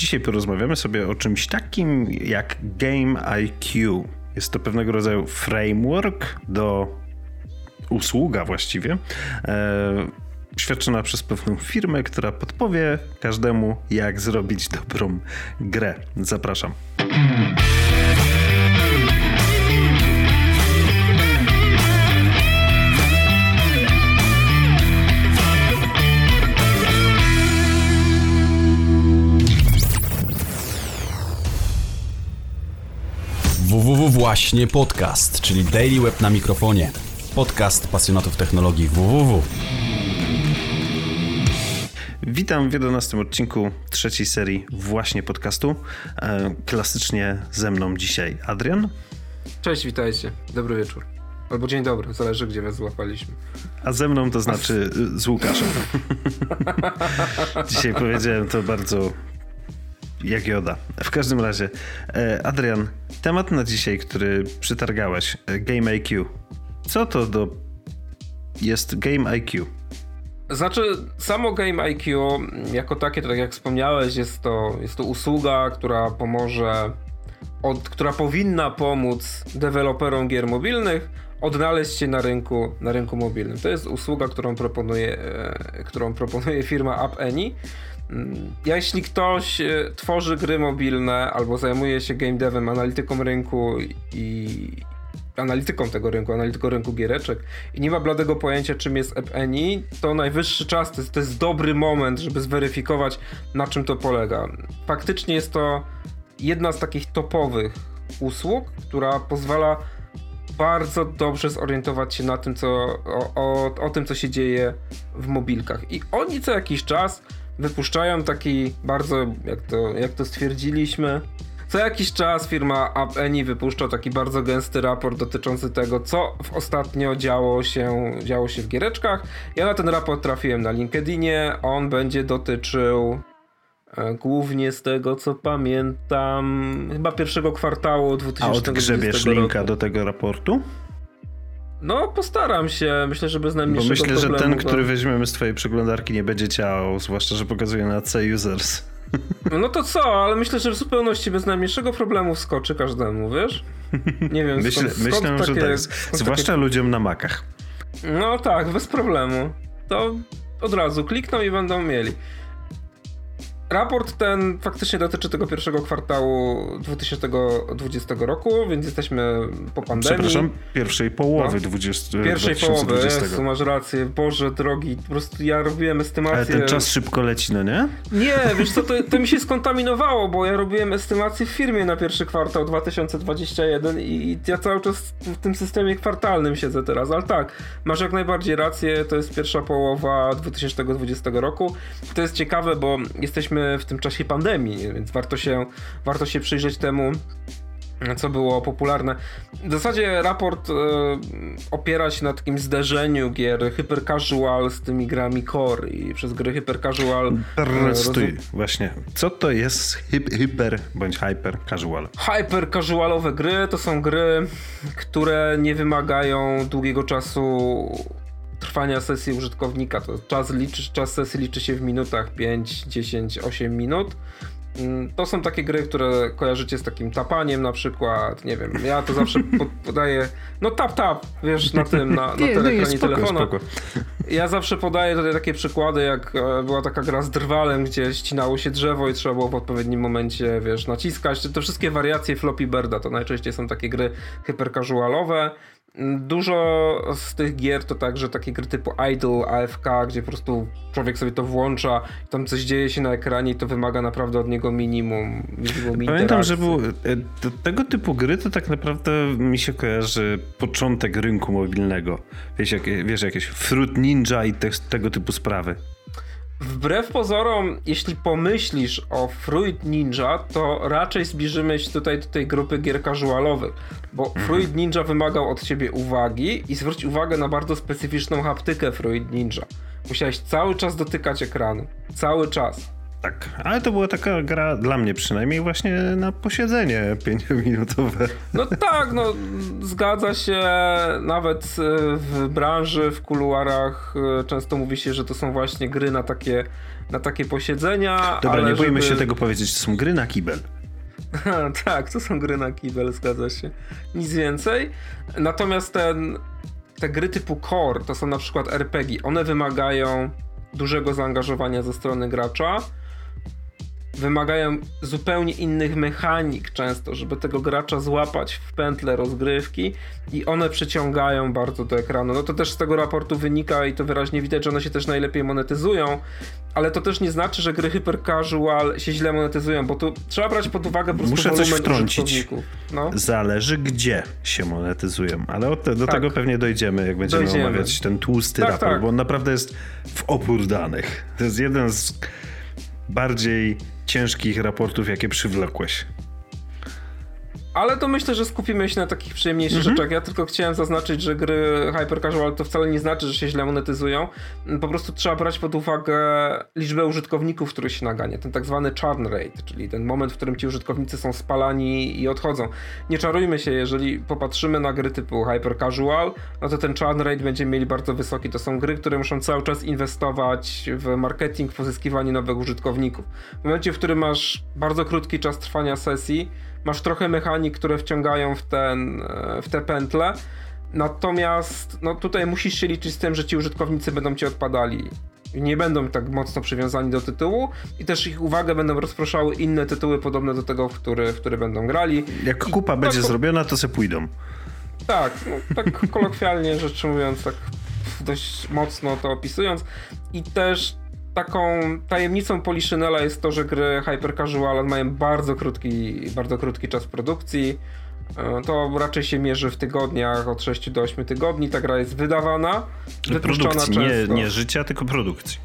Dzisiaj porozmawiamy sobie o czymś takim jak Game IQ. Jest to pewnego rodzaju framework do usługa właściwie, e, świadczona przez pewną firmę, która podpowie każdemu, jak zrobić dobrą grę. Zapraszam. Właśnie podcast, czyli Daily Web na mikrofonie. Podcast pasjonatów technologii www. Witam w 11 odcinku trzeciej serii właśnie podcastu. E, klasycznie ze mną dzisiaj Adrian. Cześć, witajcie. Dobry wieczór. Albo dzień dobry, zależy gdzie was złapaliśmy. A ze mną to znaczy z Łukaszem. dzisiaj powiedziałem to bardzo jak joda. W każdym razie, e, Adrian, temat na dzisiaj, który przytargałeś, e, Game IQ. Co to do jest Game IQ? Znaczy, samo Game IQ jako takie, tak jak wspomniałeś, jest to, jest to usługa, która pomoże, od, która powinna pomóc deweloperom gier mobilnych odnaleźć się na rynku, na rynku mobilnym. To jest usługa, którą proponuje, e, którą proponuje firma App Any. Mm, jeśli ktoś e, tworzy gry mobilne albo zajmuje się game devem, analityką rynku i analityką tego rynku, analityką rynku giereczek i nie ma bladego pojęcia czym jest App Any, to najwyższy czas, to jest, to jest dobry moment, żeby zweryfikować na czym to polega. Faktycznie jest to jedna z takich topowych usług, która pozwala bardzo dobrze zorientować się na tym, co, o, o, o tym, co się dzieje w mobilkach. I oni co jakiś czas wypuszczają taki bardzo, jak to, jak to stwierdziliśmy, co jakiś czas firma App Any wypuszcza taki bardzo gęsty raport dotyczący tego, co w ostatnio działo się, działo się w giereczkach. Ja na ten raport trafiłem na LinkedInie. On będzie dotyczył e, głównie z tego, co pamiętam, chyba pierwszego kwartału 2020 A odgrzebiesz roku. linka do tego raportu? No, postaram się. Myślę, że bez najmniejszego Bo myślę, że ten, bo... który weźmiemy z twojej przeglądarki nie będzie działał, zwłaszcza, że pokazuje na C-users. No to co, ale myślę, że w zupełności bez najmniejszego problemu wskoczy każdemu, wiesz? Nie wiem, myślę, skąd, myślę skąd że takie, tak. Zwłaszcza takie... ludziom na makach. No tak, bez problemu. To od razu klikną i będą mieli. Raport ten faktycznie dotyczy tego pierwszego kwartału 2020 roku, więc jesteśmy po pandemii. Przepraszam, pierwszej połowy no. 20, Pierwszej połowy, Jezu, masz rację. Boże drogi, po prostu ja robiłem estymację. Ale ten czas szybko leci, no nie? Nie, wiesz co, to, to mi się skontaminowało, bo ja robiłem estymację w firmie na pierwszy kwartał 2021 i ja cały czas w tym systemie kwartalnym siedzę teraz, ale tak, masz jak najbardziej rację, to jest pierwsza połowa 2020 roku. To jest ciekawe, bo jesteśmy w tym czasie pandemii, więc warto się, warto się przyjrzeć temu, co było popularne. W zasadzie raport e, opiera się na takim zderzeniu gier hyper casual z tymi grami core i przez gry hyper casual. E, stój, właśnie. Co to jest hyper, hyper bądź hyper casual? Hyper casualowe gry to są gry, które nie wymagają długiego czasu trwania sesji użytkownika. To czas, liczy, czas sesji liczy się w minutach 5, 10, 8 minut. Mm, to są takie gry, które kojarzycie z takim tapaniem na przykład, nie wiem, ja to zawsze podaję, no tap tap, wiesz, na tym, na, na no telekranie telefonu. Ja zawsze podaję tutaj takie przykłady, jak e, była taka gra z drwalem, gdzie ścinało się drzewo i trzeba było w odpowiednim momencie, wiesz, naciskać. Te wszystkie wariacje Floppy Birda to najczęściej są takie gry hypercasualowe. Dużo z tych gier to także takie gry typu Idle, AFK, gdzie po prostu człowiek sobie to włącza, tam coś dzieje się na ekranie i to wymaga naprawdę od niego minimum. minimum Pamiętam, że był, e, tego typu gry to tak naprawdę mi się kojarzy początek rynku mobilnego. Wiesz, jak, wiesz jakieś Fruit Ninja i te, tego typu sprawy. Wbrew pozorom, jeśli pomyślisz o Fruit Ninja, to raczej zbliżymy się tutaj do tej grupy gier casualowych, bo mhm. Fruit Ninja wymagał od ciebie uwagi i zwróć uwagę na bardzo specyficzną haptykę Fruit Ninja. Musiałeś cały czas dotykać ekranu. Cały czas. Tak, ale to była taka gra dla mnie przynajmniej właśnie na posiedzenie pięciominutowe. No tak, no zgadza się. Nawet e, w branży, w kuluarach e, często mówi się, że to są właśnie gry na takie, na takie posiedzenia. Dobra, ale nie boimy żeby... się tego powiedzieć, to są gry na kibel. tak, to są gry na kibel, zgadza się. Nic więcej. Natomiast ten, te gry typu core, to są na przykład RPG. One wymagają dużego zaangażowania ze strony gracza wymagają zupełnie innych mechanik często, żeby tego gracza złapać w pętle rozgrywki i one przyciągają bardzo do ekranu. No to też z tego raportu wynika i to wyraźnie widać, że one się też najlepiej monetyzują, ale to też nie znaczy, że gry hyper casual się źle monetyzują, bo tu trzeba brać pod uwagę po prostu Muszę coś wtrącić. No. Zależy gdzie się monetyzują, ale te, do tak. tego pewnie dojdziemy, jak będziemy dojdziemy. omawiać ten tłusty tak, raport, tak. bo on naprawdę jest w opór danych. To jest jeden z bardziej ciężkich raportów, jakie przywlekłeś. Ale to myślę, że skupimy się na takich przyjemniejszych mhm. rzeczach. Ja tylko chciałem zaznaczyć, że gry hyper casual to wcale nie znaczy, że się źle monetyzują. Po prostu trzeba brać pod uwagę liczbę użytkowników, których się naganie. Ten tak zwany churn rate, czyli ten moment, w którym ci użytkownicy są spalani i odchodzą. Nie czarujmy się, jeżeli popatrzymy na gry typu hyper casual, no to ten churn rate będziemy mieli bardzo wysoki. To są gry, które muszą cały czas inwestować w marketing, w pozyskiwanie nowych użytkowników. W momencie, w którym masz bardzo krótki czas trwania sesji, masz trochę mechanik, które wciągają w, ten, e, w te pętle. Natomiast no, tutaj musisz się liczyć z tym, że ci użytkownicy będą ci odpadali. Nie będą tak mocno przywiązani do tytułu i też ich uwagę będą rozproszały inne tytuły podobne do tego, w który, w który będą grali. Jak kupa I będzie tak, zrobiona, to se pójdą. Tak, no, tak kolokwialnie rzecz ujmując, tak dość mocno to opisując. I też taką tajemnicą Poliszynela jest to, że gry hyper casual mają bardzo krótki, bardzo krótki czas produkcji. E, to raczej się mierzy w tygodniach, od 6 do 8 tygodni. Ta gra jest wydawana, wypuszczona produkcji, często. Nie, nie życia, tylko produkcji.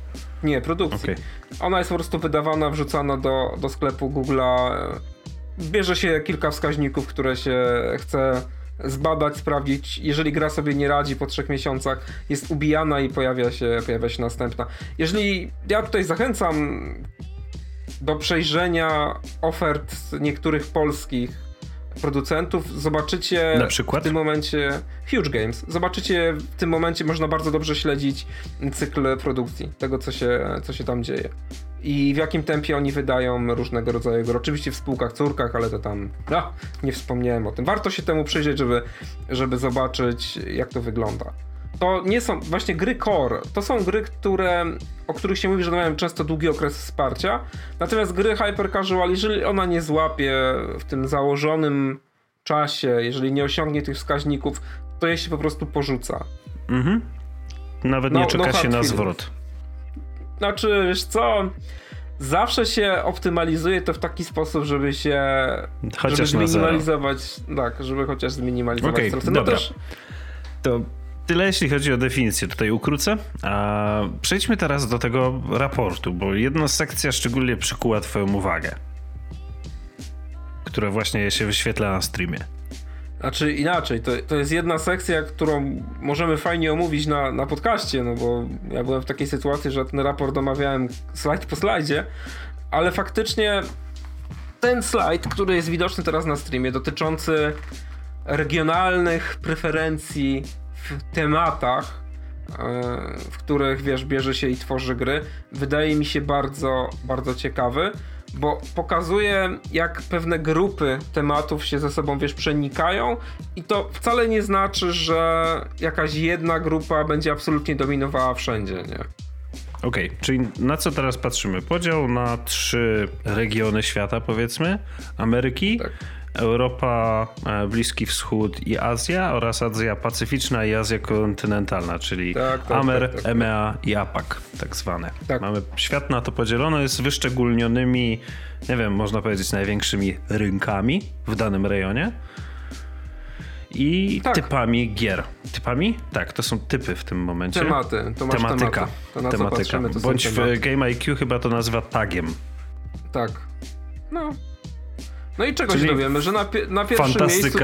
Nie, produkcji. Okay. Ona jest po prostu wydawana, wrzucana do, do sklepu Google'a. E, bierze się kilka wskaźników, które się chce zbadać, sprawdzić. Jeżeli gra sobie nie radzi po trzech miesiącach, jest ubijana i pojawia się, pojawia się następna. Jeżeli ja tutaj zachęcam do przejrzenia ofert niektórych polskich producentów, zobaczycie Na przykład? w tym momencie Huge Games. Zobaczycie w tym momencie można bardzo dobrze śledzić cykl produkcji, tego co się, co się tam dzieje i w jakim tempie oni wydają różnego rodzaju gry. Oczywiście w spółkach, córkach, ale to tam no, nie wspomniałem o tym. Warto się temu przyjrzeć, żeby, żeby zobaczyć, jak to wygląda. To nie są właśnie gry core. To są gry, które, o których się mówi, że mają często długi okres wsparcia. Natomiast gry hyper casual, jeżeli ona nie złapie w tym założonym czasie, jeżeli nie osiągnie tych wskaźników, to je się po prostu porzuca. Mhm. Nawet nie no, czeka no się na zwrot. Znaczy, wiesz co? Zawsze się optymalizuje to w taki sposób, żeby się. Chociaż żeby zminimalizować. Tak, żeby chociaż zminimalizować okay, straty. No dobra. Też... To tyle, jeśli chodzi o definicję. Tutaj ukrócę. A przejdźmy teraz do tego raportu, bo jedna sekcja szczególnie przykuła Twoją uwagę, która właśnie się wyświetla na streamie. Znaczy inaczej, to, to jest jedna sekcja, którą możemy fajnie omówić na, na podcaście, no bo ja byłem w takiej sytuacji, że ten raport omawiałem slajd po slajdzie, ale faktycznie ten slajd, który jest widoczny teraz na streamie, dotyczący regionalnych preferencji w tematach, e, w których wiesz, bierze się i tworzy gry, wydaje mi się bardzo, bardzo ciekawy bo pokazuje, jak pewne grupy tematów się ze sobą, wiesz, przenikają i to wcale nie znaczy, że jakaś jedna grupa będzie absolutnie dominowała wszędzie, nie? Okej, okay, czyli na co teraz patrzymy? Podział na trzy regiony świata, powiedzmy: Ameryki, tak. Europa, e, Bliski Wschód i Azja oraz Azja Pacyficzna i Azja Kontynentalna, czyli tak, tak, Amer, tak, tak, EMEA i APAC tak zwane. Tak. Mamy świat na to podzielony, jest wyszczególnionymi, nie wiem, można powiedzieć największymi rynkami w danym rejonie i tak. typami gier. Typami? Tak, to są typy w tym momencie. Tematy, to masz Tematyka. Tematy. To Tematyka. Patrzymy, to Bądź w Game IQ chyba to nazywa tagiem. Tak. No, no i czego Czyli się dowiemy? Że na, na pierwszym miejscu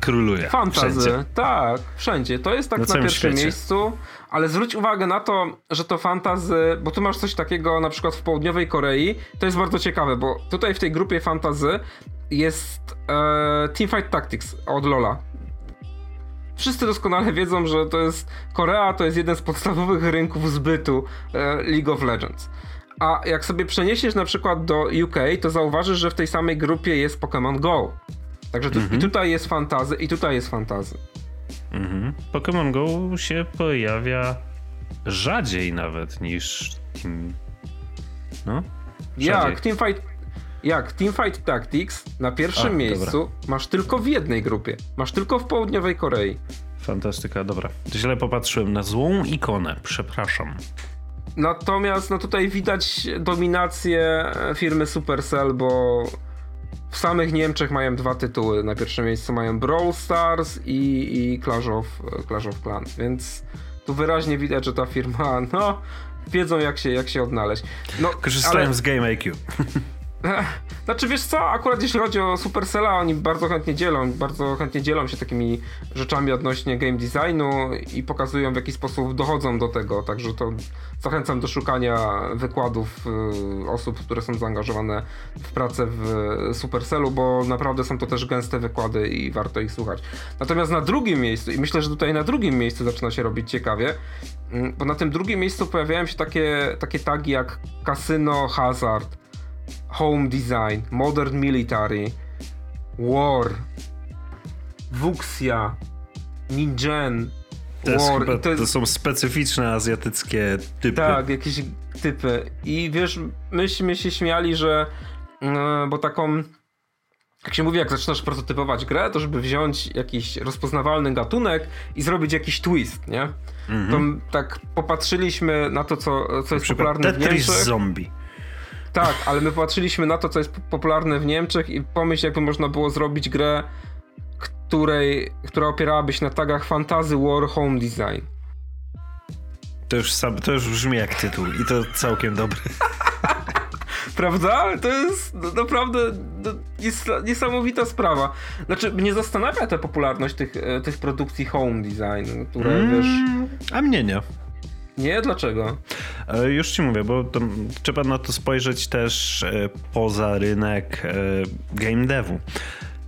króluje. Fantazy, tak, wszędzie. To jest tak Na na, pierwszym świecie. miejscu, ale zwróć uwagę na to, że to fantazy, bo tu masz coś takiego na przykład w południowej Korei, to jest bardzo ciekawe, bo tutaj w tej grupie fantazy jest e, Teamfight Tactics od Lola. Wszyscy doskonale wiedzą, że to jest Korea, to jest jeden z podstawowych rynków zbytu e, League of Legends. A jak sobie przeniesiesz na przykład do UK, to zauważysz, że w tej samej grupie jest Pokémon Go. Także tu, i tutaj jest fantazy, i tutaj jest fantazy. Mhm. Pokémon Go się pojawia rzadziej nawet niż Team... No? Rzadziej. Jak Teamfight, jak Teamfight Tactics na pierwszym A, dobra. miejscu masz tylko w jednej grupie. Masz tylko w południowej Korei. Fantastyka, dobra. Źle popatrzyłem na złą ikonę, przepraszam. Natomiast no tutaj widać dominację firmy Supercell, bo w samych Niemczech mają dwa tytuły. Na pierwszym miejscu mają Brawl Stars i, i Clash, of, Clash of Clans, więc tu wyraźnie widać, że ta firma, no, wiedzą jak się, jak się odnaleźć. No, Korzystałem ale- z Game IQ. Znaczy wiesz co, akurat jeśli chodzi o Supercella, oni bardzo chętnie dzielą, bardzo chętnie dzielą się takimi rzeczami odnośnie game designu i pokazują w jaki sposób dochodzą do tego, także to zachęcam do szukania wykładów y, osób, które są zaangażowane w pracę w Supercellu, bo naprawdę są to też gęste wykłady i warto ich słuchać. Natomiast na drugim miejscu, i myślę, że tutaj na drugim miejscu zaczyna się robić ciekawie, mm, bo na tym drugim miejscu pojawiają się takie, takie tagi jak Casino Hazard, Home Design, Modern Military, War, Wuxia, Ningen, To, War. chyba, to jest, to są specyficzne azjatyckie typy. tak, jakieś typy. I wiesz, myśmy się śmiali, że mm, bo taką jak się mówi, jak zaczynasz prototypować grę, to żeby wziąć jakiś rozpoznawalny gatunek i zrobić jakiś twist, nie? To m- tak popatrzyliśmy na to, co, co jest popularne w Tetris Niemczech. Zombie. Tak, ale my patrzyliśmy na to, co jest popularne w Niemczech i pomyśl, jakby można było zrobić grę, której, która opierałaby się na tagach Fantasy War Home Design. To już, sam, to już brzmi jak tytuł i to całkiem dobry. Prawda? To jest naprawdę niesamowita sprawa. Znaczy, mnie zastanawia ta popularność tych, e, tych produkcji home design, które wiesz... Mm, a mnie nie. Nie? Dlaczego? E, Już ci mówię, bo trzeba na to spojrzeć też e, poza rynek e, game devu.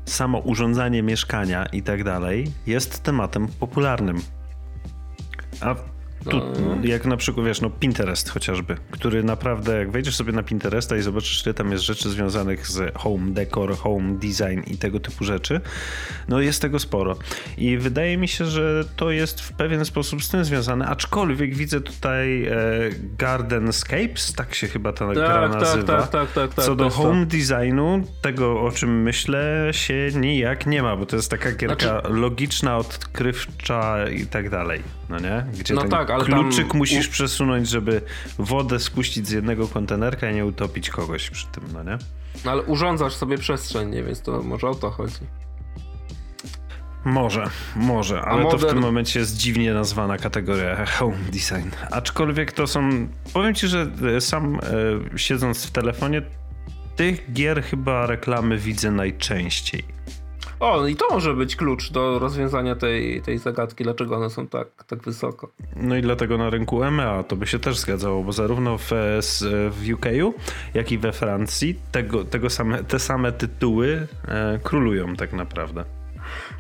Samo urządzanie mieszkania i tak dalej jest tematem popularnym. A tu, No. jak na przykład, wiesz, no Pinterest chociażby, który naprawdę, jak wejdziesz sobie na Pinteresta i zobaczysz, ile tam jest rzeczy związanych z home decor, home design i tego typu rzeczy, no jest tego sporo. I wydaje mi się, że to jest w pewien sposób z tym związane, aczkolwiek widzę tutaj e, Gardenscapes, tak się chyba ta gra tak, nazywa. tak, tak, tak, tak, Co do to. home designu, tego o czym myślę, się nijak nie ma, bo to jest taka gierka Znaczy- logiczna, odkrywcza i tak dalej, no nie? Gdzie No tak, ale kluczyk tam- musisz przesunąć, żeby wodę spuścić z jednego kontenerka i nie utopić kogoś przy tym, no nie? No, ale urządzasz sobie przestrzeń, nie? Więc to może o to chodzi. Może, może, ale to w modern- tym momencie jest dziwnie nazwana kategoria home design. Aczkolwiek to są, powiem ci, że e, sam e, siedząc w telefonie, tych gier chyba reklamy widzę najczęściej. O, no i to może być klucz do rozwiązania tej, tej zagadki, dlaczego one są tak, tak wysoko. No i dlatego na rynku EMEA to by się też zgadzało, bo zarówno w, w UK, jak i we Francji tego, tego same, te same tytuły e, królują tak naprawdę.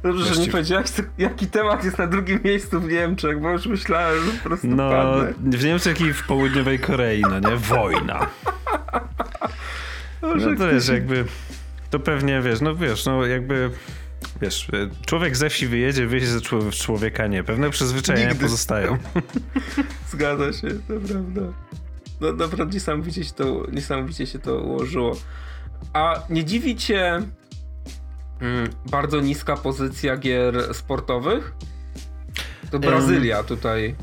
Dobrze, że nie Właściwie- powiedziałeś, jaki temat jest na drugim miejscu w Niemczech, bo już myślałem, że po prostu No, padnę. w Niemczech i w południowej Korei, no nie? Wojna. Boże, No to jest jakby, to pewnie, wiesz, no wiesz, no jakby, wiesz, człowiek ze wsi wyjedzie, wyjdzie ze czł- człowieka nie. Pewne przyzwyczajenia Nigdy. pozostają. Zgadza się, to prawda. No naprawdę niesamowicie się to, niesamowicie się to ułożyło. A nie dziwi cię mm, bardzo niska pozycja gier sportowych? To Brazylia tutaj.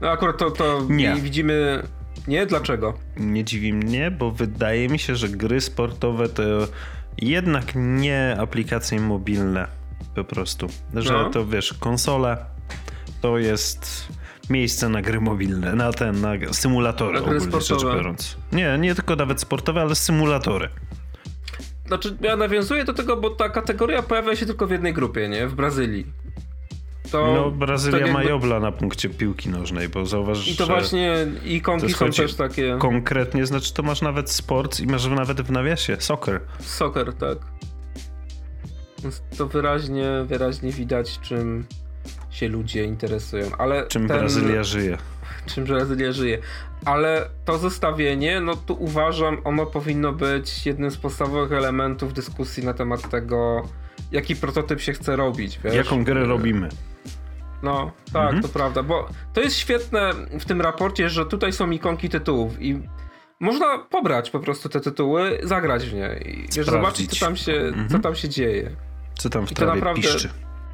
No akurat to, to Nie. widzimy... Nie? Dlaczego? Nie dziwi mnie, bo wydaje mi się, że gry sportowe to jednak nie aplikacje mobilne po prostu. Że No. to wiesz, konsole to jest miejsce na gry mobilne, na ten, na symulatory Na gry ogólnie rzecz sportowe. biorąc. Nie, nie tylko nawet sportowe, ale symulatory. znaczy ja nawiązuję do tego, bo ta kategoria pojawia się tylko w jednej grupie, nie? W Brazylii. To, no, Brazylia tak jakby... ma jobla na punkcie piłki nożnej, bo zauważysz, I to właśnie ikonki są też takie. Konkretnie, znaczy to masz nawet sport i masz nawet w nawiasie soccer. Soccer, tak. Więc to wyraźnie, wyraźnie widać, czym się ludzie interesują. Ale czym ten... Brazylia żyje. Czym Brazylia żyje. Ale to zestawienie, no tu uważam, ono powinno być jednym z podstawowych elementów dyskusji na temat tego, jaki prototyp się chce robić. Wiesz? Jaką grę robimy. No, tak, mhm. to prawda, bo to jest świetne w tym raporcie, że tutaj są ikonki tytułów i można pobrać po prostu te tytuły, zagrać w nie i wiesz, zobaczyć, co tam, się, mhm. co tam się dzieje. Co tam w I to naprawdę piszczy.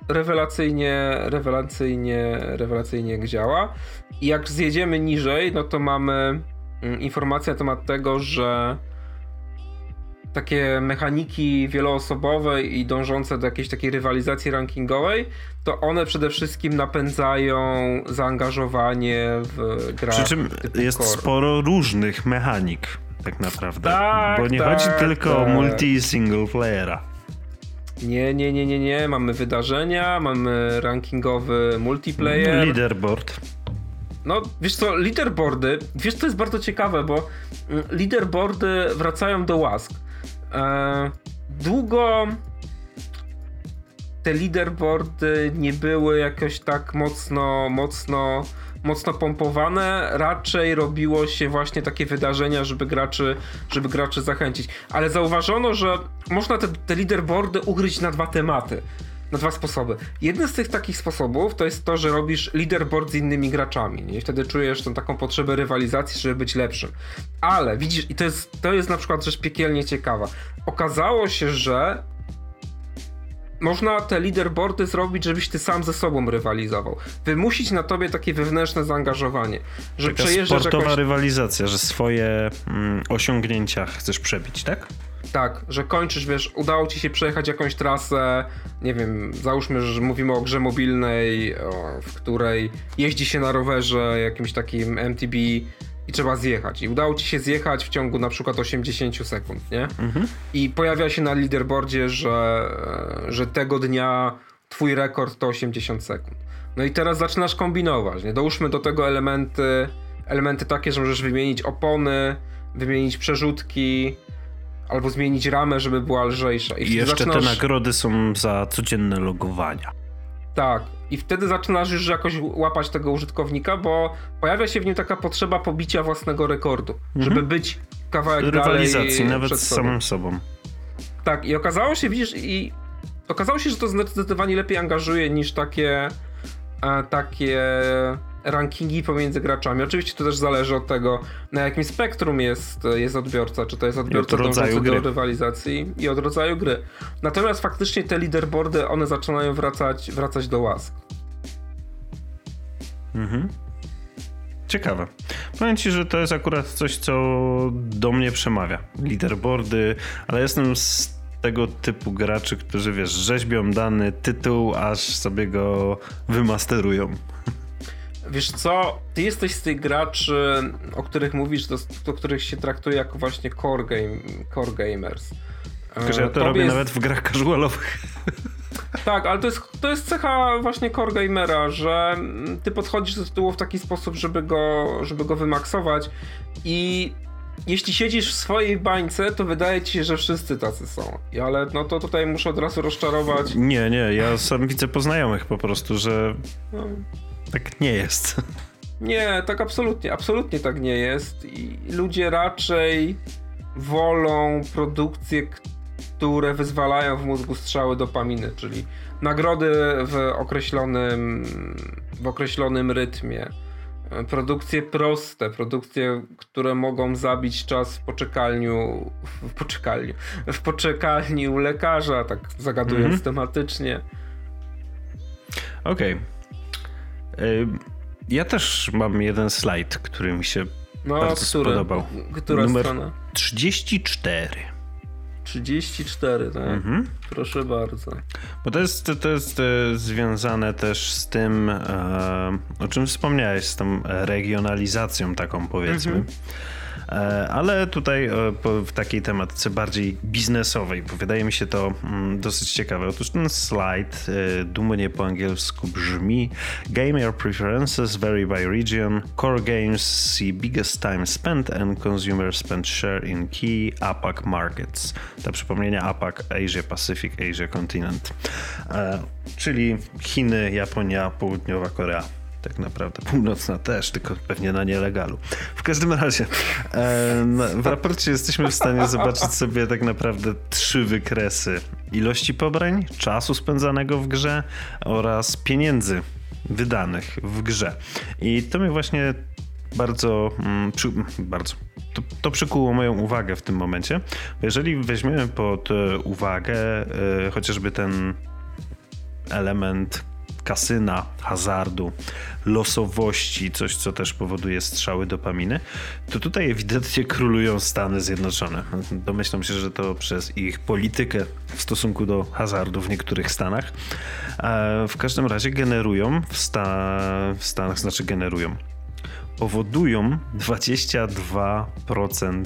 rewelacyjnie, rewelacyjnie, rewelacyjnie działa. I jak zjedziemy niżej, no to mamy mm, informację na temat tego, że takie mechaniki wieloosobowe i dążące do jakiejś takiej rywalizacji rankingowej, to one przede wszystkim napędzają zaangażowanie w grę. Przy czym jest core. sporo różnych mechanik, tak naprawdę. Tak, Bo nie tak, chodzi tylko tak. o multi single playera. Nie, nie, nie, nie, nie. Mamy wydarzenia, mamy rankingowy multiplayer. Leaderboard. No, wiesz co, leaderboardy, wiesz co jest bardzo ciekawe, bo mm, leaderboardy wracają do łask. E, długo te leaderboardy nie były jakoś tak mocno, mocno, mocno pompowane. Raczej robiło się właśnie takie wydarzenia, żeby graczy, żeby graczy zachęcić. Ale zauważono, że można te, te leaderboardy ugryźć na dwa tematy na dwa sposoby. Jeden z tych takich sposobów to jest to, że robisz leaderboard z innymi graczami nie? i wtedy czujesz tą taką potrzebę rywalizacji, żeby być lepszym. Ale widzisz, i to jest, to jest na przykład rzecz piekielnie ciekawa. Okazało się, że można te leaderboardy zrobić, żebyś ty sam ze sobą rywalizował. Wymusić na tobie takie wewnętrzne zaangażowanie. Że Taka przejeżdżasz sportowa jakąś... rywalizacja, że swoje mm, osiągnięcia chcesz przebić, tak? Tak, że kończysz, wiesz, udało ci się przejechać jakąś trasę, nie wiem, załóżmy, że mówimy o grze mobilnej, w której jeździ się na rowerze jakimś takim MTB i trzeba zjechać. I udało ci się zjechać w ciągu na przykład 80 sekund, nie? Mhm. I pojawia się na leaderboardzie, że, że tego dnia twój rekord to 80 sekund. No i teraz zaczynasz kombinować, nie? Dołóżmy do tego elementy, elementy takie, że możesz wymienić opony, wymienić przerzutki, albo zmienić ramę, żeby była lżejsza. I, I jeszcze zaczynasz... te nagrody są za codzienne logowania. Tak. I wtedy zaczynasz już jakoś łapać tego użytkownika, bo pojawia się w nim taka potrzeba pobicia własnego rekordu, mhm. żeby być kawałek Rywalizacji, dalej nawet z samym sobą. Tak, i okazało się, widzisz, i okazało się, że to zdecydowanie lepiej angażuje niż takie e, takie rankingi pomiędzy graczami. Oczywiście to też zależy od tego, na jakim spektrum jest, jest odbiorca, czy to jest odbiorca dążący do rywalizacji i od rodzaju gry. Natomiast faktycznie te leaderboardy, one zaczynają wracać, wracać do łask. Mhm. Ciekawe. Powiem ci, że to jest akurat coś, co do mnie przemawia. Leaderboardy, ale jestem z tego typu graczy, którzy wiesz, rzeźbią dany tytuł, aż sobie go wymasterują. Wiesz co, ty jesteś z tych graczy, o których mówisz, do, do których się traktuje jako właśnie core, game, core gamers. Tylko, że ja to Tobie robię jest... nawet w grach casualowych. Tak, ale to jest, to jest cecha właśnie core gamera, że ty podchodzisz do tytułu w taki sposób, żeby go, żeby go wymaksować i jeśli siedzisz w swojej bańce, to wydaje ci się, że wszyscy tacy są. Ale no to tutaj muszę od razu rozczarować. Nie, nie, ja sam widzę po znajomych po prostu, że no. Tak nie jest. Nie, tak absolutnie, absolutnie tak nie jest. I ludzie raczej wolą produkcje, które wyzwalają w mózgu strzały dopaminy, czyli nagrody w określonym, w określonym rytmie. Produkcje proste, produkcje, które mogą zabić czas w poczekalniu, w poczekalniu, w poczekalni u lekarza, tak zagadując mm -hmm. tematycznie. Okej. Okay. Ja też mam jeden slajd, który mi się no, bardzo który? spodobał. Która Numer strona? 34. 34, tak? Mhm. Proszę bardzo. Bo to jest, to jest e, związane też z tym, e, o czym wspomniałeś, z tą regionalizacją taką powiedzmy. Mhm. E, ale tutaj e, w takiej tematce bardziej biznesowej, bo wydaje mi się to mm, dosyć ciekawe. Otóż ten slajd dumnie po angielsku brzmi Gamer preferences vary by region. Core games see biggest time spent and consumer spend share in key APAC markets. Dla przypomnienia APAC Asia Pacific, Asia Continent. Czyli Chiny, Japonia, Południowa Korea tak naprawdę. Północna też, tylko pewnie na nielegalu. W każdym razie, w raporcie jesteśmy w stanie zobaczyć sobie tak naprawdę trzy wykresy ilości pobrań, czasu spędzanego w grze oraz pieniędzy wydanych w grze. I to mnie właśnie bardzo, mm, bardzo to, to przykuło moją uwagę w tym momencie. Jeżeli weźmiemy pod uwagę y, chociażby ten element kasyna, hazardu, losowości, coś co też powoduje strzały dopaminy, to tutaj ewidentnie królują Stany Zjednoczone. Domyślam się, że to przez ich politykę w stosunku do hazardu w niektórych Stanach. W każdym razie generują w, sta w Stanach, znaczy generują, powodują 22%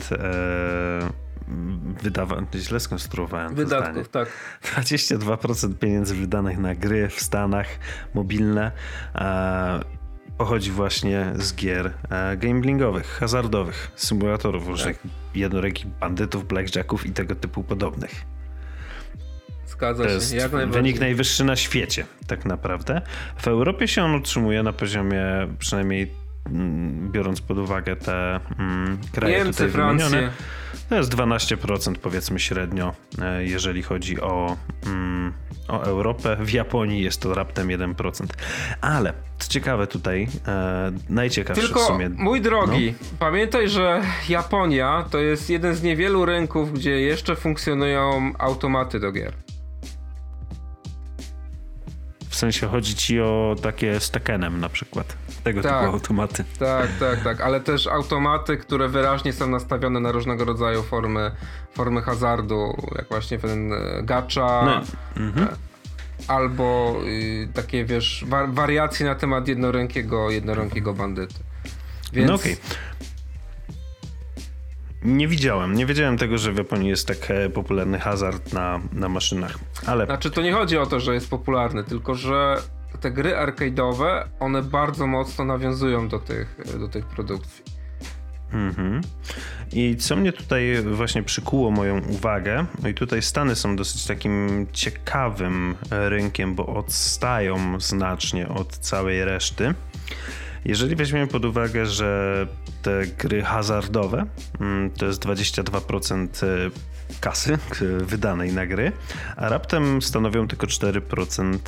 wydawanych, źle skonstruowałem Wydatków, tak. 22% pieniędzy wydanych na gry w Stanach mobilne pochodzi właśnie z gier e, gamblingowych, hazardowych, symulatorów różnych tak. jednorękich bandytów, blackjacków i tego typu podobnych. Zgadza to się, jest. Wynik najwyższy na świecie, tak naprawdę. W Europie się on utrzymuje na poziomie przynajmniej biorąc pod uwagę te mm, kraje Niemcy, tutaj Francję. wymienione. To jest 12% powiedzmy średnio, e, jeżeli chodzi o, mm, o Europę. W Japonii jest to raptem 1%. Ale co ciekawe tutaj, e, najciekawsze Tylko, w sumie... mój drogi, no. pamiętaj, że Japonia to jest jeden z niewielu rynków, gdzie jeszcze funkcjonują automaty do gier. W sensie chodzi ci o takie z Tekkenem na przykład. Tego tak, typu automaty. Tak, tak, tak, ale też automaty, które wyraźnie są nastawione na różnego rodzaju formy, formy hazardu, jak właśnie ten e, gacha. No. Mhm. E, albo y, takie, wiesz, wa wariacje na temat jednorękiego, jednorękiego bandyty. Więc... No okej. Okay. Nie widziałem. Nie wiedziałem tego, że w Japonii jest tak e, popularny hazard na, na maszynach. Ale... Znaczy, to nie chodzi o to, że jest popularny, tylko że te gry arcade'owe, one bardzo mocno nawiązują do tych, do tych produkcji. Mhm. I co mnie tutaj właśnie przykuło moją uwagę, no i tutaj Stany są dosyć takim ciekawym rynkiem, bo odstają znacznie od całej reszty. Jeżeli weźmiemy pod uwagę, że te gry hazardowe mm, to jest 22% e, kasy wydanej na gry, a raptem stanowią tylko 4%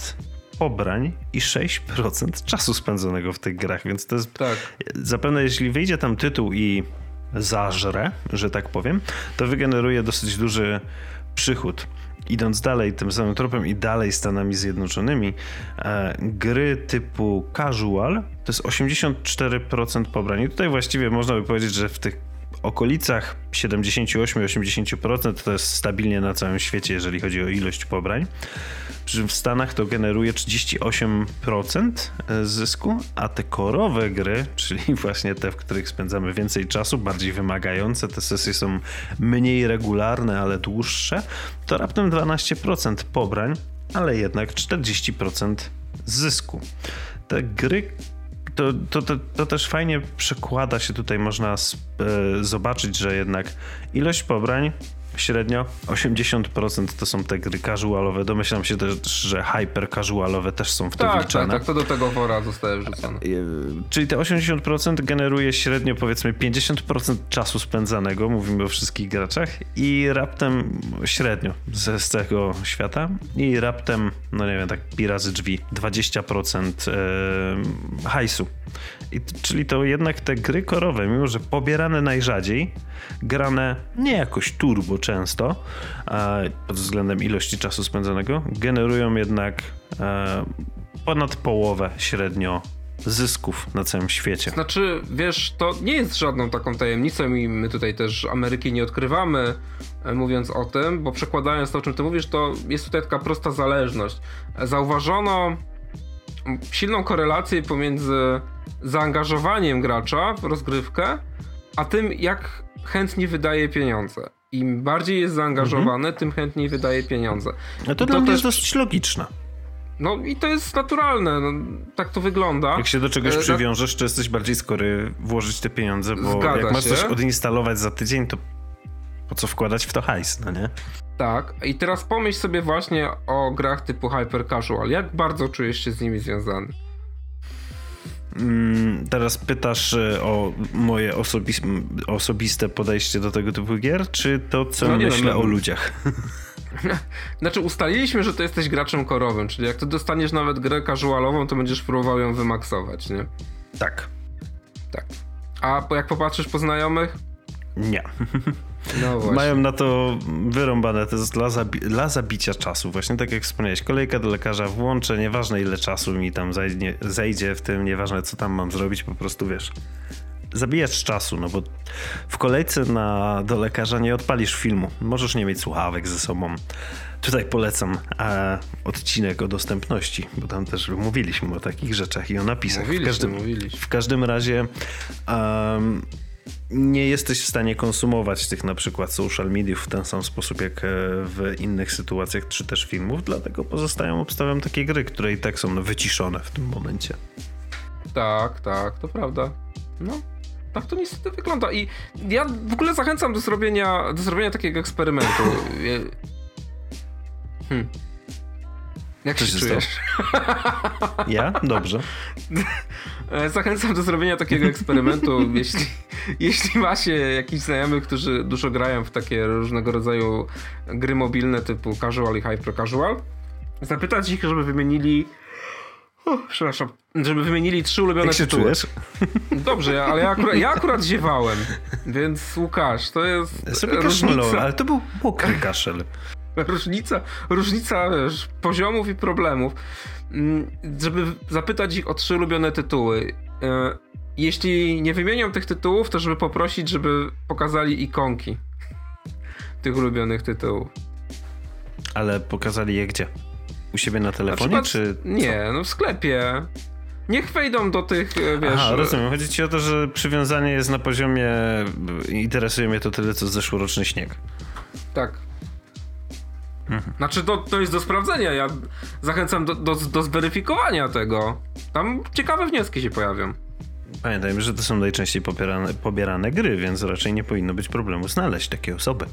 pobrań i 6% czasu spędzonego w tych grach, więc to jest tak. zapewne jeśli wyjdzie tam tytuł i zażre, że tak powiem, to wygeneruje dosyć duży przychód idąc dalej tym samym tropem i dalej Stanami Zjednoczonymi, e, gry typu casual to jest 84% pobrań. I tutaj właściwie można by powiedzieć, że w tych okolicach 78-80% to jest stabilnie na całym świecie, jeżeli chodzi o ilość pobrań. Przy czym w Stanach to generuje 38% zysku, a te korowe gry, czyli właśnie te, w których spędzamy więcej czasu, bardziej wymagające, te sesje są mniej regularne, ale dłuższe, to raptem 12% pobrań, ale jednak 40% zysku. Te gry to, to, to, to, też fajnie przekłada się tutaj, można e, zobaczyć, że jednak ilość pobrań średnio 80% to są te gry casualowe. Domyślam się też, że hyper casualowe też są w to tak, wliczane. Tak, tak, to do tego wora zostaje wrzucone. E, czyli te 80% generuje średnio powiedzmy 50% czasu spędzanego, mówimy o wszystkich graczach i raptem średnio ze z tego świata i raptem, no nie wiem, tak pi razy drzwi, 20% e, hajsu. I, czyli to jednak te gry korowe, mimo że pobierane najrzadziej, grane nie jakoś turbo często, pod względem ilości czasu spędzonego, generują jednak e, ponad połowę średnio zysków na całym świecie. Znaczy, wiesz, to nie jest żadną taką tajemnicą i my tutaj też Ameryki nie odkrywamy, e, mówiąc o tym, bo przekładając to, o czym ty mówisz, to jest tutaj taka prosta zależność. Zauważono silną korelację pomiędzy zaangażowaniem gracza w rozgrywkę, a tym, jak chętnie wydaje pieniądze. Im bardziej jest zaangażowany, tym chętniej wydaje pieniądze. No to I dla mnie też- jest dosyć logiczne. No i to jest naturalne, no, tak to wygląda. Jak się do czegoś E, przywiążesz, to jesteś bardziej skory włożyć te pieniądze, bo Zgadza jak masz się. coś odinstalować za tydzień, to po co wkładać w to hajs, no nie? Tak, i teraz pomyśl sobie właśnie o grach typu Hyper Casual. Jak bardzo czujesz się z nimi związany? Mm, teraz pytasz e, o moje osobis osobiste podejście do tego typu gier, czy to, co No myślę no, o no. ludziach? Znaczy, ustaliliśmy, że to jesteś graczem korowym, czyli jak ty dostaniesz nawet grę casualową, to będziesz próbował ją wymaksować, nie? tak. Tak. A jak popatrzysz po znajomych? Nie. No właśnie. Mają na to wyrąbane, to jest dla, zabi dla zabicia czasu. Właśnie tak jak wspomniałeś, kolejka do lekarza włączę, nieważne ile czasu mi tam zajdzie, zejdzie w tym, nieważne co tam mam zrobić, po prostu wiesz. Zabijać czasu, no bo w kolejce na, do lekarza nie odpalisz filmu. Możesz nie mieć słuchawek ze sobą. Tutaj polecam e, odcinek o dostępności, bo tam też mówiliśmy o takich rzeczach i o napisach. Mówiliśmy, w, każdym, mówiliśmy. w każdym razie nie jesteś w stanie konsumować tych na przykład social mediów w ten sam sposób jak e, w innych sytuacjach, czy też filmów, dlatego pozostają, obstawiam takie gry, które i tak są wyciszone w tym momencie. Tak, tak, to prawda. No, tak to niestety wygląda. I ja w ogóle zachęcam do zrobienia, do zrobienia takiego eksperymentu. Hmm. Jak Co się się czujesz? Ja? Dobrze. E, Zachęcam do zrobienia takiego eksperymentu, jeśli, jeśli macie jakichś znajomych, którzy dużo grają w takie różnego rodzaju gry mobilne typu casual i hyper casual. Zapytać ich, żeby wymienili. Przepraszam, żeby wymienili trzy ulubione Jak się tytuły. czujesz? Dobrze, ale ja akurat, ja akurat ziewałem, więc Łukasz, to jest Ja sobie ale to był mokry kaszel. Różnica, różnica wiesz, poziomów i problemów. Mm, Żeby zapytać ich o trzy ulubione tytuły. E, Jeśli nie wymienią tych tytułów, to żeby poprosić, żeby pokazali ikonki tych ulubionych tytułów. Ale pokazali je gdzie? U siebie na Na telefonie, przykład- czy Nie, no w sklepie. Niech wejdą do tych, e, wiesz... Aha, rozumiem. Chodzi ci o to, że przywiązanie jest na poziomie interesuje mnie to tyle, co zeszłoroczny śnieg. Tak. Znaczy, to, to jest do sprawdzenia. Ja zachęcam do, do, do zweryfikowania tego. Tam ciekawe wnioski się pojawią. Pamiętajmy, że to są najczęściej pobierane, pobierane gry, więc raczej nie powinno być problemu znaleźć takie osoby.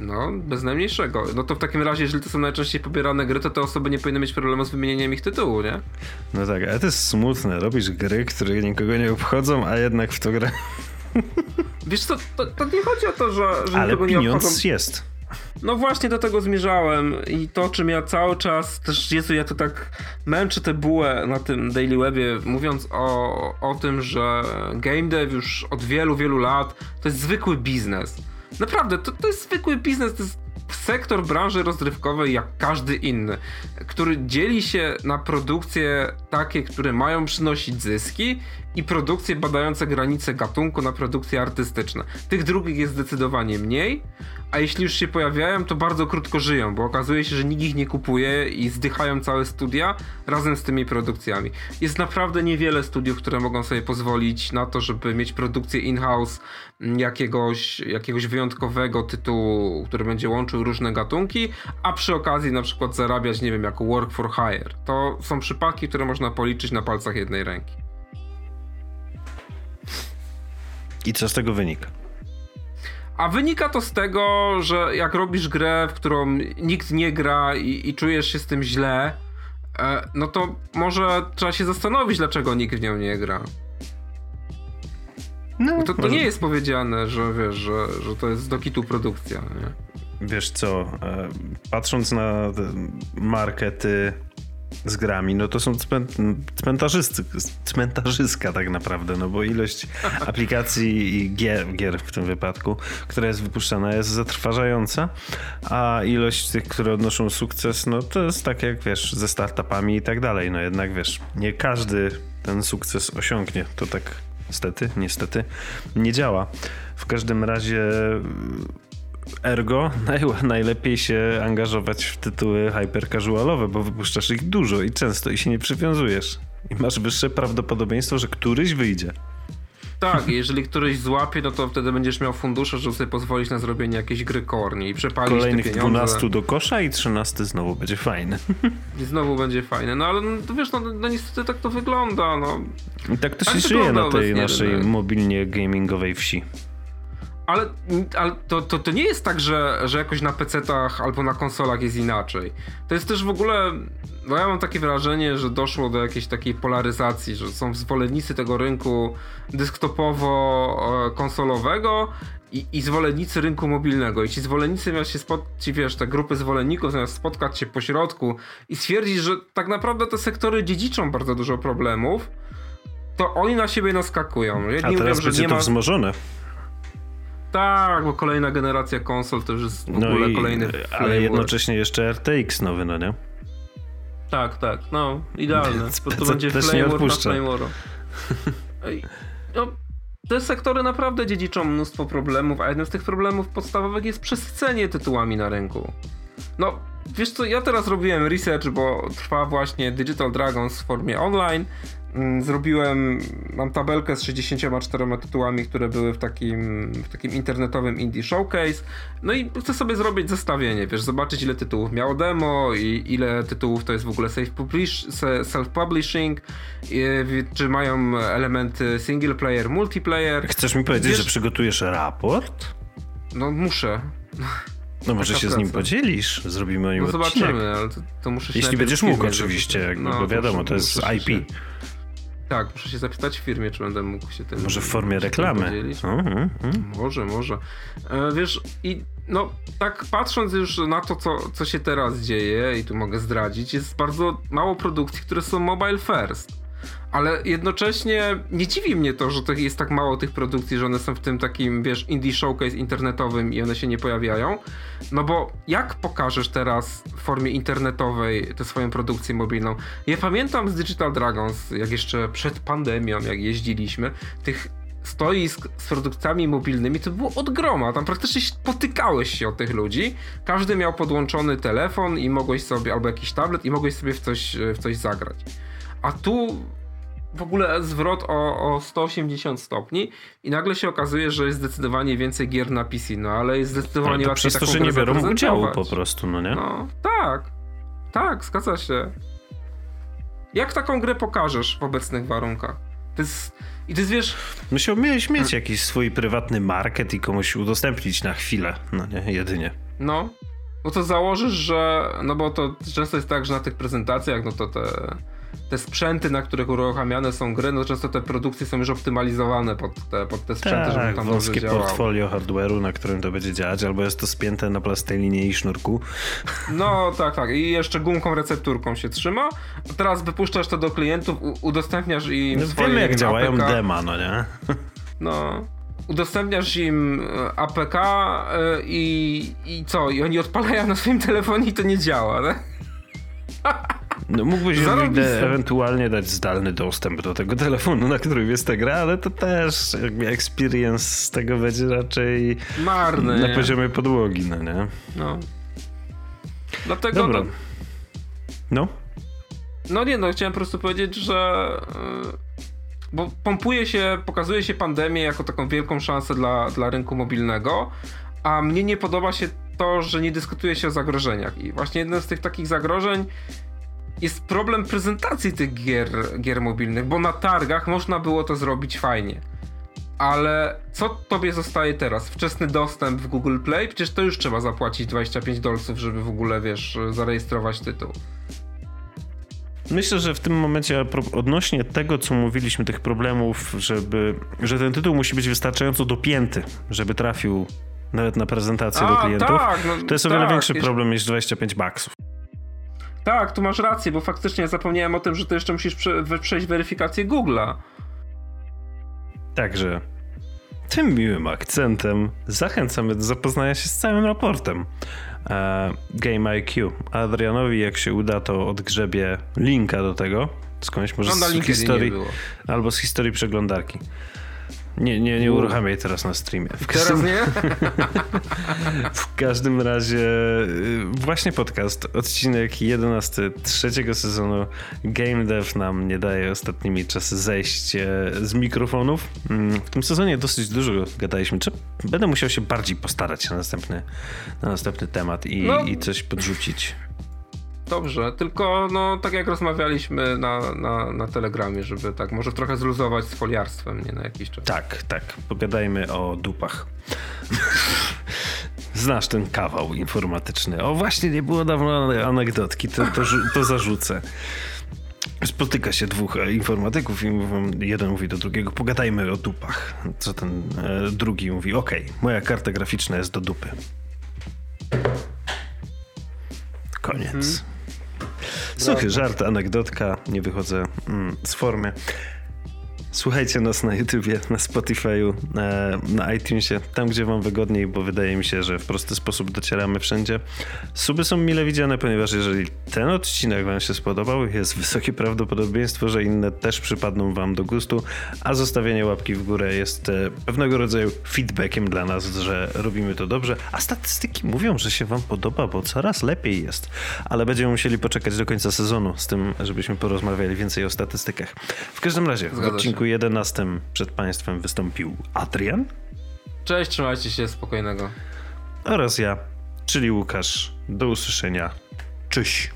No, bez najmniejszego. No to w takim razie, jeżeli to są najczęściej pobierane gry, to te osoby nie powinny mieć problemu z wymienieniem ich tytułu, nie? No tak, ale to jest smutne. Robisz gry, które nikogo nie obchodzą, a jednak w to gra. Wiesz co, to, to nie chodzi o to, że, że Ale nikogo nie pieniądz obchodzą. jest. No właśnie do tego zmierzałem i to, czym ja cały czas też, Jezu, ja to tak męczę tę bułę na tym Daily Webie, mówiąc o, o tym, że game dev już od wielu, wielu lat to jest zwykły biznes. Naprawdę, to, to jest zwykły biznes, to jest sektor branży rozrywkowej jak każdy inny, który dzieli się na produkcje takie, które mają przynosić zyski i produkcje badające granice gatunku na produkcje artystyczne. Tych drugich jest zdecydowanie mniej, a jeśli już się pojawiają, to bardzo krótko żyją, bo okazuje się, że nikt ich nie kupuje i zdychają całe studia razem z tymi produkcjami. Jest naprawdę niewiele studiów, które mogą sobie pozwolić na to, żeby mieć produkcję in-house mm, jakiegoś, jakiegoś wyjątkowego tytułu, który będzie łączył różne gatunki, a przy okazji na przykład zarabiać, nie wiem, jako work for hire. To są przypadki, które można policzyć na palcach jednej ręki. I co z tego wynika? A wynika to z tego, że jak robisz grę, w którą nikt nie gra i, i czujesz się z tym źle, e, no to może trzeba się zastanowić, dlaczego nikt w nią nie gra. No, Bo to, to może- nie jest powiedziane, że wiesz, że, że to jest do kitu produkcja, nie? Wiesz co, e, patrząc na markety z grami, no to są cmen- cmentarzyscy, cmentarzyska tak naprawdę, no bo ilość aplikacji i gier, gier w tym wypadku, która jest wypuszczana jest zatrważająca, a ilość tych, które odnoszą sukces, no to jest tak jak wiesz, ze startupami i tak dalej, no jednak wiesz, nie każdy ten sukces osiągnie, to tak niestety, niestety nie działa. W każdym razie Ergo naj, najlepiej się angażować w tytuły hyper-casualowe, bo wypuszczasz ich dużo i często i się nie przywiązujesz. I masz wyższe prawdopodobieństwo, że któryś wyjdzie. Tak, jeżeli któryś złapie, no to wtedy będziesz miał fundusze, żeby sobie pozwolić na zrobienie jakiejś gry korni i przepalić Kolejnych te pieniądze. 12 do kosza i 13 znowu będzie fajny. I znowu będzie fajne. No ale no, to wiesz, no, no niestety tak to wygląda, no. I tak to się żyje na tej naszej rynek. mobilnie gamingowej wsi. Ale, ale to, to, to nie jest tak, że, że jakoś na PC-tach albo na konsolach jest inaczej. To jest też w ogóle. No ja mam takie wrażenie, że doszło do jakiejś takiej polaryzacji, że są zwolennicy tego rynku desktopowo-konsolowego i, i zwolennicy rynku mobilnego. I ci zwolennicy zamiast się spotkać, wiesz, te grupy zwolenników zamiast spotkać się po środku i stwierdzić, że tak naprawdę te sektory dziedziczą bardzo dużo problemów, to oni na siebie naskakują. A Jedni teraz mówią, że będzie nie to ma... wzmożone. Tak, bo kolejna generacja konsol to już jest w No ogóle i, kolejny ale framework. jednocześnie jeszcze RTX nowy, no nie? Tak, tak, no, idealne. Prostu PC będzie framework na No, te sektory naprawdę dziedziczą mnóstwo problemów, a jednym z tych problemów podstawowych jest przesycenie tytułami na rynku. No, wiesz co, ja teraz robiłem research, bo trwa właśnie Digital Dragons w formie online. Mm, Zrobiłem, mam tabelkę z 64 tytułami, które były w takim, w takim internetowym indie showcase. No i chcę sobie zrobić zestawienie, wiesz, zobaczyć ile tytułów miało demo i ile tytułów to jest w ogóle self-publish- se- self-publishing, czy mają elementy single player, multiplayer. Chcesz mi powiedzieć, Wiesz- że przygotujesz raport? No muszę. No może się z nim podzielisz, zrobimy o nim No odcinek. zobaczymy, ale to, to muszę się Jeśli będziesz mógł oczywiście, jakby, No, bo wiadomo, muszę- to jest IP. Się, tak, muszę się zapytać w firmie, czy będę mógł się tym Może w formie reklamy. podzielić. Mhm, mhm. Może, może. E, wiesz, i no tak patrząc już na to, co, co się teraz dzieje, i tu mogę zdradzić, jest bardzo mało produkcji, które są mobile first. Ale jednocześnie nie dziwi mnie to, że jest tak mało tych produkcji, że one są w tym takim, wiesz, indie showcase internetowym i one się nie pojawiają. No bo jak pokażesz teraz w formie internetowej tę swoją produkcję mobilną? Ja pamiętam z Digital Dragons, jak jeszcze przed pandemią, jak jeździliśmy, tych stoisk z produktami mobilnymi to było od groma. Tam praktycznie potykałeś się o tych ludzi. Każdy miał podłączony telefon i mogłeś sobie, albo jakiś tablet i mogłeś sobie w coś, w coś zagrać. A tu w ogóle zwrot o, o 180 stopni i nagle się okazuje, że jest zdecydowanie więcej gier na PC, no ale jest zdecydowanie Ale to łatwiej przez to, że nie biorą udziału po prostu, no nie? No, tak. Tak, zgadza się. Jak taką grę pokażesz w obecnych warunkach? To jest... I jest, wiesz... Musiałbyś mieć jakiś swój prywatny market i komuś udostępnić na chwilę, no nie? Jedynie. No, bo to założysz, że. No bo to często jest tak, że na tych prezentacjach, no to te, te sprzęty, na których uruchamiane są gry, no często te produkcje są już optymalizowane pod te, pod te sprzęty, żeby Tak, tam dobrze wąskie portfolio hardware'u, na którym to będzie działać, albo jest to spięte na plastelinie i sznurku. No tak, tak. I jeszcze gumką recepturką się trzyma. A teraz wypuszczasz to do klientów, udostępniasz im No, swoje wiemy jak działają APK. dema, no nie? No. Udostępniasz im e, APK e, i, i co? I oni odpalają na swoim telefonie i to nie działa, tak? No mógłbyś Zarobiste. e- ewentualnie dać zdalny dostęp do tego telefonu, na którym jest ta gra, ale to też jakby experience z tego będzie raczej Marny. na poziomie podłogi, no nie? No. Dlatego. Dobra. No, No, no nie, no chciałem po prostu powiedzieć, że. yy, Bo pompuje się, pokazuje się pandemię jako taką wielką szansę dla, dla rynku mobilnego, a mnie nie podoba się to, że nie dyskutuje się o zagrożeniach. I właśnie jednym z tych takich zagrożeń jest problem prezentacji tych gier, gier mobilnych, bo na targach można było to zrobić fajnie. Ale co tobie zostaje teraz? Wczesny dostęp w Google Play? Przecież to już trzeba zapłacić 25 dolców, żeby w ogóle, wiesz, zarejestrować tytuł. Myślę, że w tym momencie odnośnie tego, co mówiliśmy, tych problemów, żeby, że ten tytuł musi być wystarczająco dopięty, żeby trafił nawet na prezentację do A, klientów, tak, no, to jest o wiele tak, większy problem niż 25 baksów. Tak, tu masz rację, bo faktycznie zapomniałem o tym, że ty jeszcze musisz prze, przejść weryfikację Google'a. Także tym miłym akcentem zachęcamy do zapoznania się z całym raportem e, Game IQ. Adrianowi, jak się uda, to odgrzebie linka do tego skądś, może No z historii, albo z historii przeglądarki. Nie, nie, nie uruchamiaj teraz na streamie. W teraz nie? w każdym razie y, właśnie podcast, odcinek 11 trzeciego sezonu Game Dev nam nie daje ostatnimi czasy zejść z mikrofonów. Mm, w tym sezonie dosyć dużo gadaliśmy. Czy będę musiał się bardziej postarać na następny, na następny temat i, no. i coś podrzucić. Dobrze, tylko no tak jak rozmawialiśmy na, na, na Telegramie, żeby tak może trochę zluzować z foliarstwem, nie na jakiś czas. Tak, tak. Pogadajmy o dupach. Znasz ten kawał informatyczny. O właśnie, nie było dawno anegdotki, to, to, to zarzucę. Spotyka się dwóch informatyków i mówią, jeden mówi do drugiego, pogadajmy o dupach. Co ten e, drugi mówi, okej, okay, moja karta graficzna jest do dupy. Koniec. Mhm. Suchy żart, anegdotka, nie wychodzę mm, z formy. Słuchajcie nas na YouTubie, na Spotify'u, na, na iTunesie, tam gdzie wam wygodniej, bo wydaje mi się, że w prosty sposób docieramy wszędzie. Suby są mile widziane, ponieważ jeżeli ten odcinek wam się spodobał, jest wysokie prawdopodobieństwo, że inne też przypadną wam do gustu, a zostawienie łapki w górę jest e, pewnego rodzaju feedbackiem dla nas, że robimy to dobrze, a statystyki mówią, że się wam podoba, bo coraz lepiej jest, ale będziemy musieli poczekać do końca sezonu z tym, żebyśmy porozmawiali więcej o statystykach. W każdym razie, w odcinku odcinku 11 przed Państwem wystąpił Adrian. Cześć, trzymajcie się spokojnego. Oraz ja, czyli Łukasz. Do usłyszenia. Cześć.